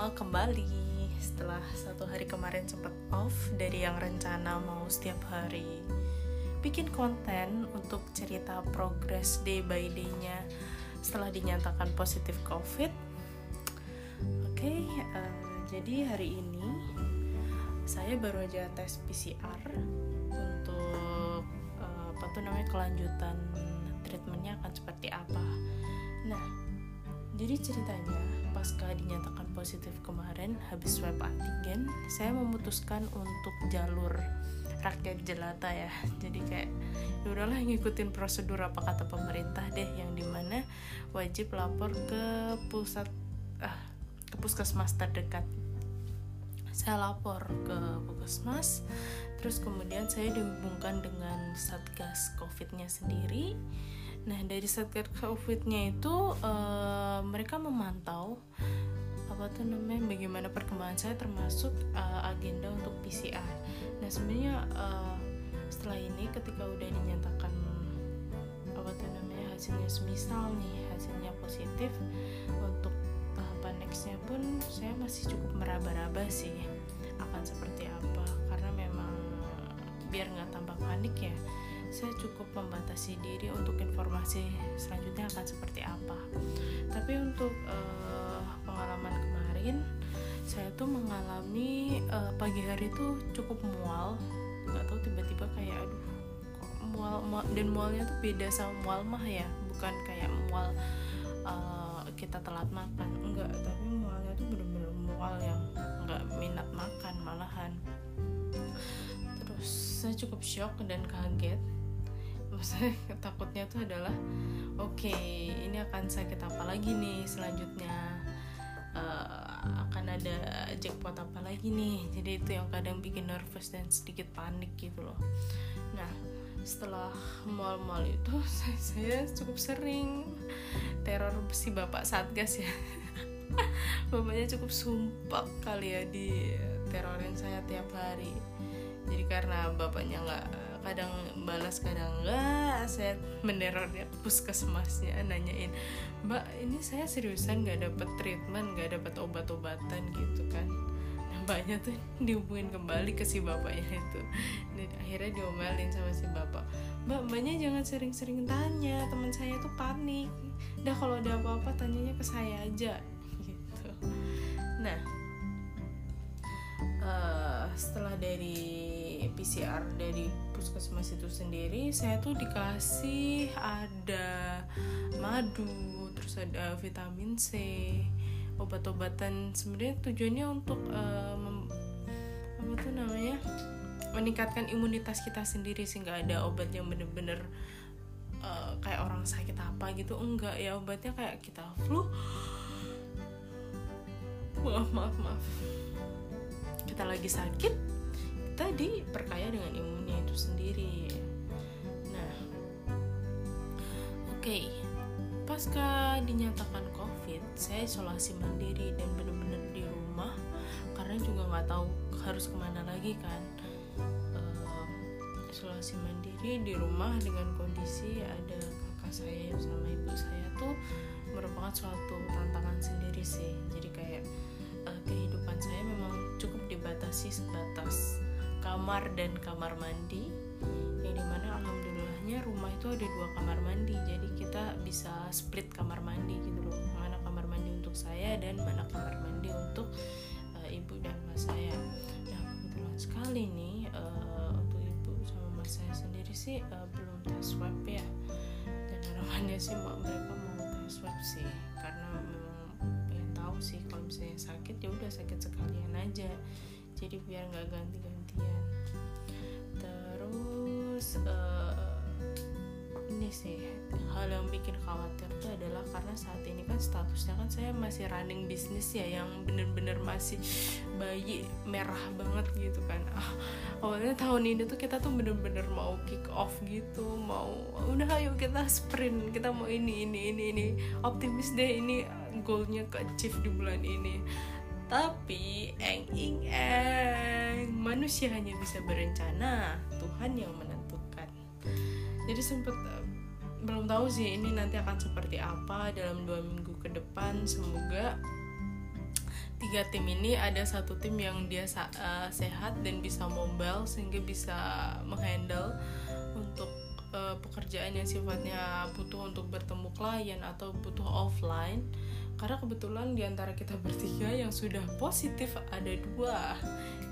lama kembali setelah satu hari kemarin sempat off dari yang rencana mau setiap hari bikin konten untuk cerita progres day by day-nya setelah dinyatakan positif COVID. Oke, okay, uh, jadi hari ini saya baru aja tes PCR untuk uh, apa tuh namanya kelanjutan treatmentnya akan seperti apa. Nah, jadi ceritanya pasca dinyatakan positif kemarin habis swab antigen, saya memutuskan untuk jalur rakyat jelata ya. Jadi kayak ya udahlah ngikutin prosedur apa kata pemerintah deh yang di mana wajib lapor ke pusat ah, ke puskesmas terdekat. Saya lapor ke puskesmas, terus kemudian saya dihubungkan dengan satgas COVID-nya sendiri Nah dari satgas COVID-nya itu uh, mereka memantau apa tuh namanya bagaimana perkembangan saya termasuk uh, agenda untuk PCR. Nah sebenarnya uh, setelah ini ketika udah dinyatakan apa tuh namanya hasilnya semisal nih hasilnya positif untuk tahapan nextnya pun saya masih cukup meraba-raba sih akan seperti apa karena memang biar nggak tambah panik ya saya cukup membatasi diri untuk informasi selanjutnya akan seperti apa. Tapi untuk uh, pengalaman kemarin saya tuh mengalami uh, pagi hari itu cukup mual. Nggak tahu tiba-tiba kayak aduh kok mual, mual dan mualnya tuh beda sama mual mah ya. Bukan kayak mual uh, kita telat makan. Enggak tapi mualnya tuh bener-bener mual yang nggak minat makan malahan. Terus saya cukup shock dan kaget maksudnya takutnya tuh adalah oke okay, ini akan sakit apa lagi nih selanjutnya? Uh, akan ada jackpot apa lagi nih? Jadi itu yang kadang bikin nervous dan sedikit panik gitu loh. Nah setelah mal-mal itu saya, saya cukup sering teror si bapak satgas ya. Bapaknya cukup sumpah kali ya di terorin saya tiap hari. Jadi karena bapaknya nggak kadang balas kadang enggak. Saya menerornya puskesmasnya nanyain mbak ini saya seriusan nggak dapet treatment nggak dapet obat-obatan gitu kan? Nah, mbaknya tuh dihubungin kembali ke si bapaknya itu. Dan akhirnya diomelin sama si bapak. Mbak mbaknya jangan sering-sering tanya teman saya tuh panik. Dah kalau ada apa-apa tanyanya ke saya aja. Gitu. Nah uh, setelah dari PCR dari puskesmas itu sendiri saya tuh dikasih ada madu terus ada vitamin C obat-obatan. Sebenarnya tujuannya untuk uh, apa tuh namanya meningkatkan imunitas kita sendiri sih. Nggak ada obat yang bener-bener uh, kayak orang sakit apa gitu enggak. Ya obatnya kayak kita flu. Maaf maaf maaf. Kita lagi sakit kita diperkaya dengan imunnya itu sendiri. Nah oke. Okay. pasca dinyatakan covid saya isolasi mandiri dan benar-benar di rumah karena juga nggak tahu harus ke mana lagi kan. Uh, isolasi mandiri di rumah dengan kondisi ada kakak saya sama ibu saya tuh merupakan suatu tantangan sendiri sih. Jadi kayak uh, kehidupan saya memang cukup dibatasi sebatas kamar dan kamar mandi. Yang di mana alhamdulillahnya rumah itu ada dua kamar mandi. Jadi kita bisa split kamar mandi gitu loh. Mana kamar mandi untuk saya dan mana kamar mandi untuk uh, ibu dan mas saya. Nah kebetulan sekali nih uh, untuk ibu sama mas saya sendiri sih uh, belum tes swab ya. Dan harapannya sih mereka mau tes swab sih. Karena memang pengen tahu sih kalau misalnya sakit ya udah sakit sekalian aja. Jadi biar nggak terus uh, ini sih hal yang bikin khawatir tuh adalah karena saat ini kan statusnya kan saya masih running bisnis ya yang bener-bener masih bayi merah banget gitu kan. Ah, awalnya tahun ini tuh kita tuh bener-bener mau kick off gitu mau udah ayo kita sprint kita mau ini ini ini ini. Optimis deh ini goalnya ke achieve di bulan ini tapi eng ing eng manusia hanya bisa berencana Tuhan yang menentukan. Jadi sempet uh, belum tahu sih ini nanti akan seperti apa dalam dua minggu ke depan. Semoga tiga tim ini ada satu tim yang dia uh, sehat dan bisa mobile sehingga bisa menghandle uh, pekerjaan yang sifatnya butuh untuk bertemu klien atau butuh offline karena kebetulan di antara kita bertiga yang sudah positif ada dua.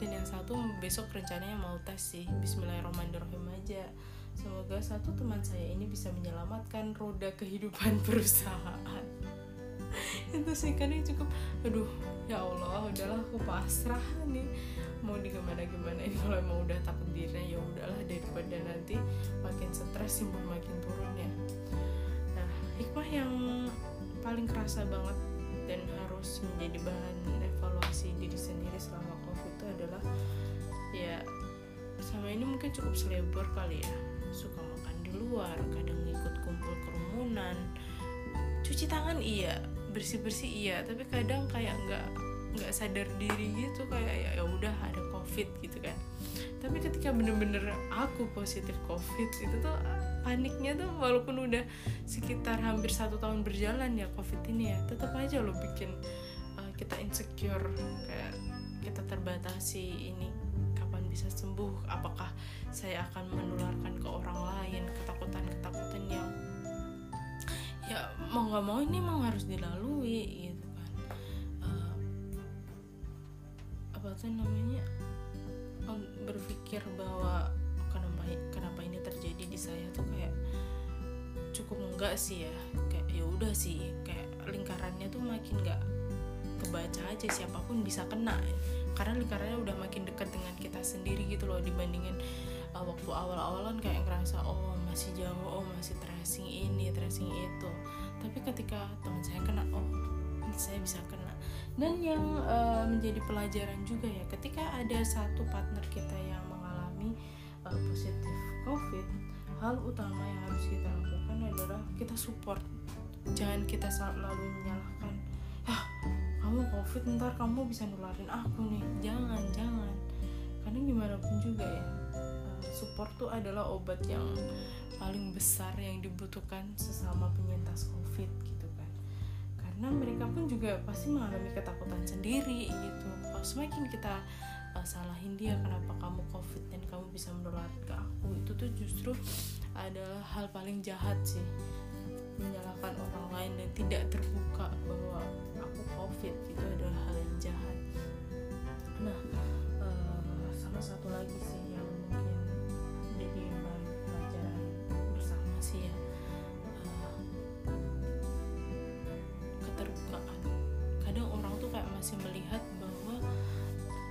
Dan yang satu besok rencananya mau tes sih Bismillahirrahmanirrahim aja. Semoga satu teman saya ini bisa menyelamatkan roda kehidupan perusahaan itu sih karena cukup aduh ya Allah udahlah aku pasrah nih. Mau di gimana gimana ini kalau emang udah takdirnya ya udahlah daripada nanti makin stres simpul makin turun ya. Nah hikmah yang paling kerasa banget dan harus menjadi bahan evaluasi diri sendiri selama covid itu adalah ya sama ini mungkin cukup selebor kali ya. Suka makan di luar kadang ikut kumpul kerumunan. Cuci tangan iya bersih bersih iya. Tapi kadang kayak nggak nggak sadar diri gitu kayak ya, ya udah ada covid gitu kan. Tapi ketika bener-bener aku positif covid itu tuh paniknya tuh walaupun udah sekitar hampir satu tahun berjalan ya covid ini ya tetap aja lo bikin uh, kita insecure kayak kita terbatasi ini kapan bisa sembuh apakah saya akan menularkan ke orang lain ketakutan ketakutan yang ya mau nggak mau ini memang harus dilalui gitu kan. Uh, apa tuh namanya? Berpikir bahwa kenapa kenapa ini terjadi di saya tuh kayak cukup enggak sih ya. Kayak ya udah sih kayak lingkarannya tuh makin nggak kebaca aja siapa pun bisa kena. Karena lingkarannya udah makin dekat dengan kita sendiri gitu loh dibandingin uh, waktu awal-awalan kayak ngerasa oh masih jauh oh masih tracing ini tracing itu. Tapi ketika teman saya kena oh saya bisa kena. Dan yang uh, menjadi pelajaran juga ya ketika ada satu partner kita yang mengalami uh, positif covid hal utama yang harus kita lakukan adalah kita support. Jangan kita selalu menyalahkan ah kamu covid ntar kamu bisa nularin aku nih. Jangan jangan. Karena gimana pun juga ya uh, support tuh adalah obat yang paling besar yang dibutuhkan sesama penyintas covid gitu karena mereka pun juga pasti mengalami ketakutan sendiri gitu. Kalau semakin kita uh, salahin dia kenapa kamu covid dan kamu bisa menular ke aku itu tuh justru adalah hal paling jahat sih. Menyalahkan orang lain dan tidak terbuka bahwa aku covid itu adalah hal yang jahat. Nah uh, sama satu lagi sih sih ya. Masih melihat bahwa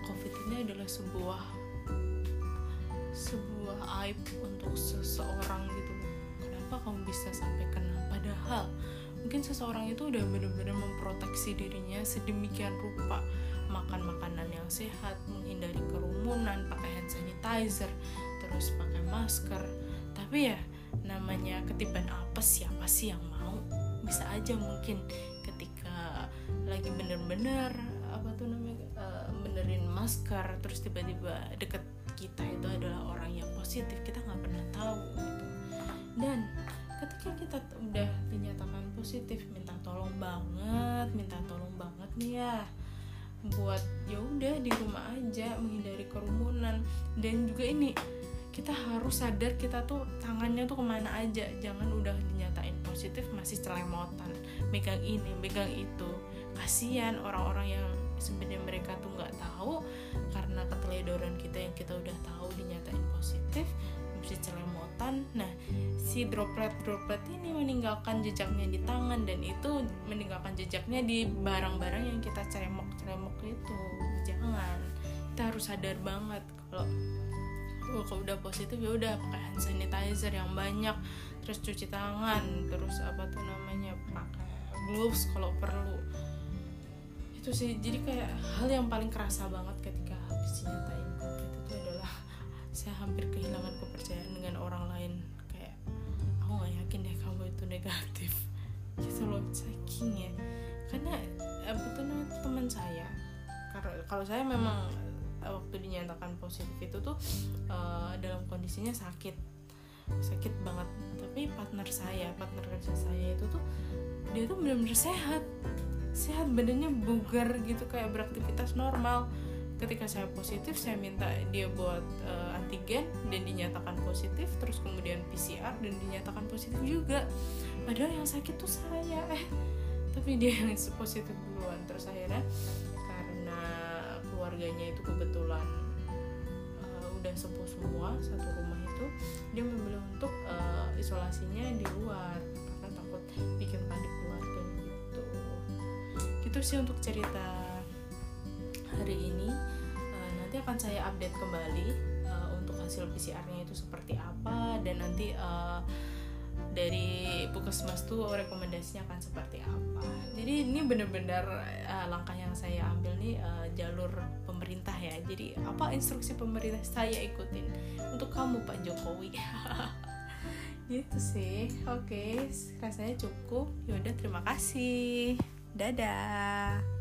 covid ini adalah sebuah sebuah aib untuk seseorang gitu. Kenapa kamu bisa sampai kena? Padahal mungkin seseorang itu udah benar-benar memproteksi dirinya sedemikian rupa. Makan makanan yang sehat menghindari kerumunan pakai hand sanitizer terus pakai masker. Tapi ya namanya ketiban apa siapa sih yang mau? Bisa aja mungkin lagi bener-bener apa tuh namanya uh, benerin masker terus tiba-tiba deket kita itu adalah orang yang positif kita nggak pernah tahu gitu. Dan ketika kita udah dinyatakan positif minta tolong banget minta tolong banget nih ya buat ya udah di rumah aja menghindari kerumunan. Dan juga ini kita harus sadar kita tuh tangannya tuh ke mana aja. Jangan udah dinyatain positif masih celemotan. Megang ini megang itu. Kasihan orang-orang yang sebenarnya mereka tuh nggak tahu karena keteledoran kita yang kita udah tahu dinyatain positif bisa celemotan. Nah si droplet droplet ini meninggalkan jejaknya di tangan dan itu meninggalkan jejaknya di barang-barang yang kita ceremok ceremok itu. Jangan. Kita harus sadar banget kalau kalau udah positif ya udah pakai hand sanitizer yang banyak terus cuci tangan terus apa tuh namanya pakai gloves kalau perlu. Itu sih jadi kayak hal yang paling kerasa banget ketika habis nyatain covid itu adalah saya hampir kehilangan kepercayaan dengan orang lain. Kayak aku nggak yakin deh kamu itu negatif. Gitu loh saking ya. Karena apa tuh teman saya. Kalau saya memang waktu dinyatakan positif itu tuh uh, dalam kondisinya sakit. Sakit banget. Tapi partner saya partner kerja saya itu tuh dia tuh benar-benar sehat. Sehat badannya bugar gitu kayak beraktivitas normal. Ketika saya positif saya minta dia buat uh, antigen dan dinyatakan positif terus kemudian PCR dan dinyatakan positif juga. Padahal yang sakit tuh saya. Eh tapi dia yang positif duluan. Terus akhirnya keluarganya itu kebetulan uh, udah sepuh semua satu rumah itu dia memilih untuk uh, isolasinya di luar karena takut bikin panik keluarga gitu. Gitu sih untuk cerita hari ini. Uh, nanti akan saya update kembali uh, untuk hasil PCR-nya itu seperti apa dan nanti uh, dari puskesmas tuh rekomendasinya akan seperti apa. Jadi ini benar-benar uh, langkah yang saya ambil nih uh, jalur pemerintah ya. Jadi apa instruksi pemerintah saya ikutin untuk kamu Pak Jokowi? Gitu sih. Oke rasanya cukup. Yaudah terima kasih. Dadah